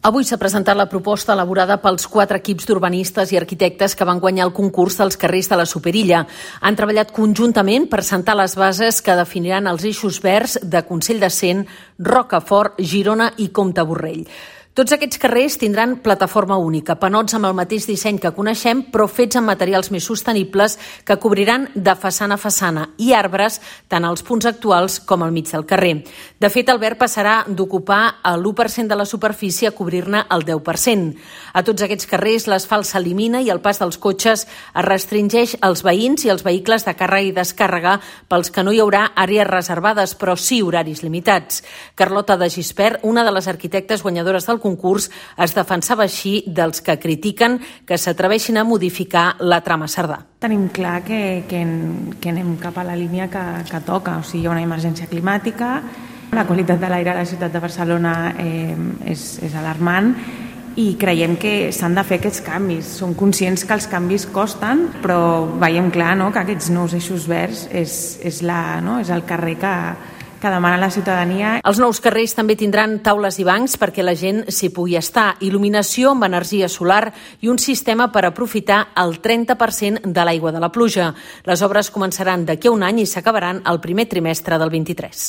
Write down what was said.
Avui s'ha presentat la proposta elaborada pels quatre equips d'urbanistes i arquitectes que van guanyar el concurs dels carrers de la Superilla. Han treballat conjuntament per sentar les bases que definiran els eixos verds de Consell de Cent, Rocafort, Girona i Comte Borrell. Tots aquests carrers tindran plataforma única, panots amb el mateix disseny que coneixem, però fets amb materials més sostenibles que cobriran de façana a façana i arbres tant als punts actuals com al mig del carrer. De fet, el verd passarà d'ocupar l'1% de la superfície a cobrir-ne el 10%. A tots aquests carrers l'asfalt s'elimina i el pas dels cotxes es restringeix als veïns i als vehicles de càrrega i descàrrega pels que no hi haurà àrees reservades, però sí horaris limitats. Carlota de Gispert, una de les arquitectes guanyadores del concurs es defensava així dels que critiquen que s'atreveixin a modificar la trama Cerdà. Tenim clar que, que, que anem cap a la línia que, que toca, o sigui, hi ha una emergència climàtica, la qualitat de l'aire a la ciutat de Barcelona eh, és, és alarmant i creiem que s'han de fer aquests canvis. Som conscients que els canvis costen, però veiem clar no, que aquests nous eixos verds és, és, la, no, és el carrer que, que demana la ciutadania. Els nous carrers també tindran taules i bancs perquè la gent s'hi pugui estar, il·luminació amb energia solar i un sistema per aprofitar el 30% de l'aigua de la pluja. Les obres començaran d'aquí a un any i s'acabaran el primer trimestre del 23.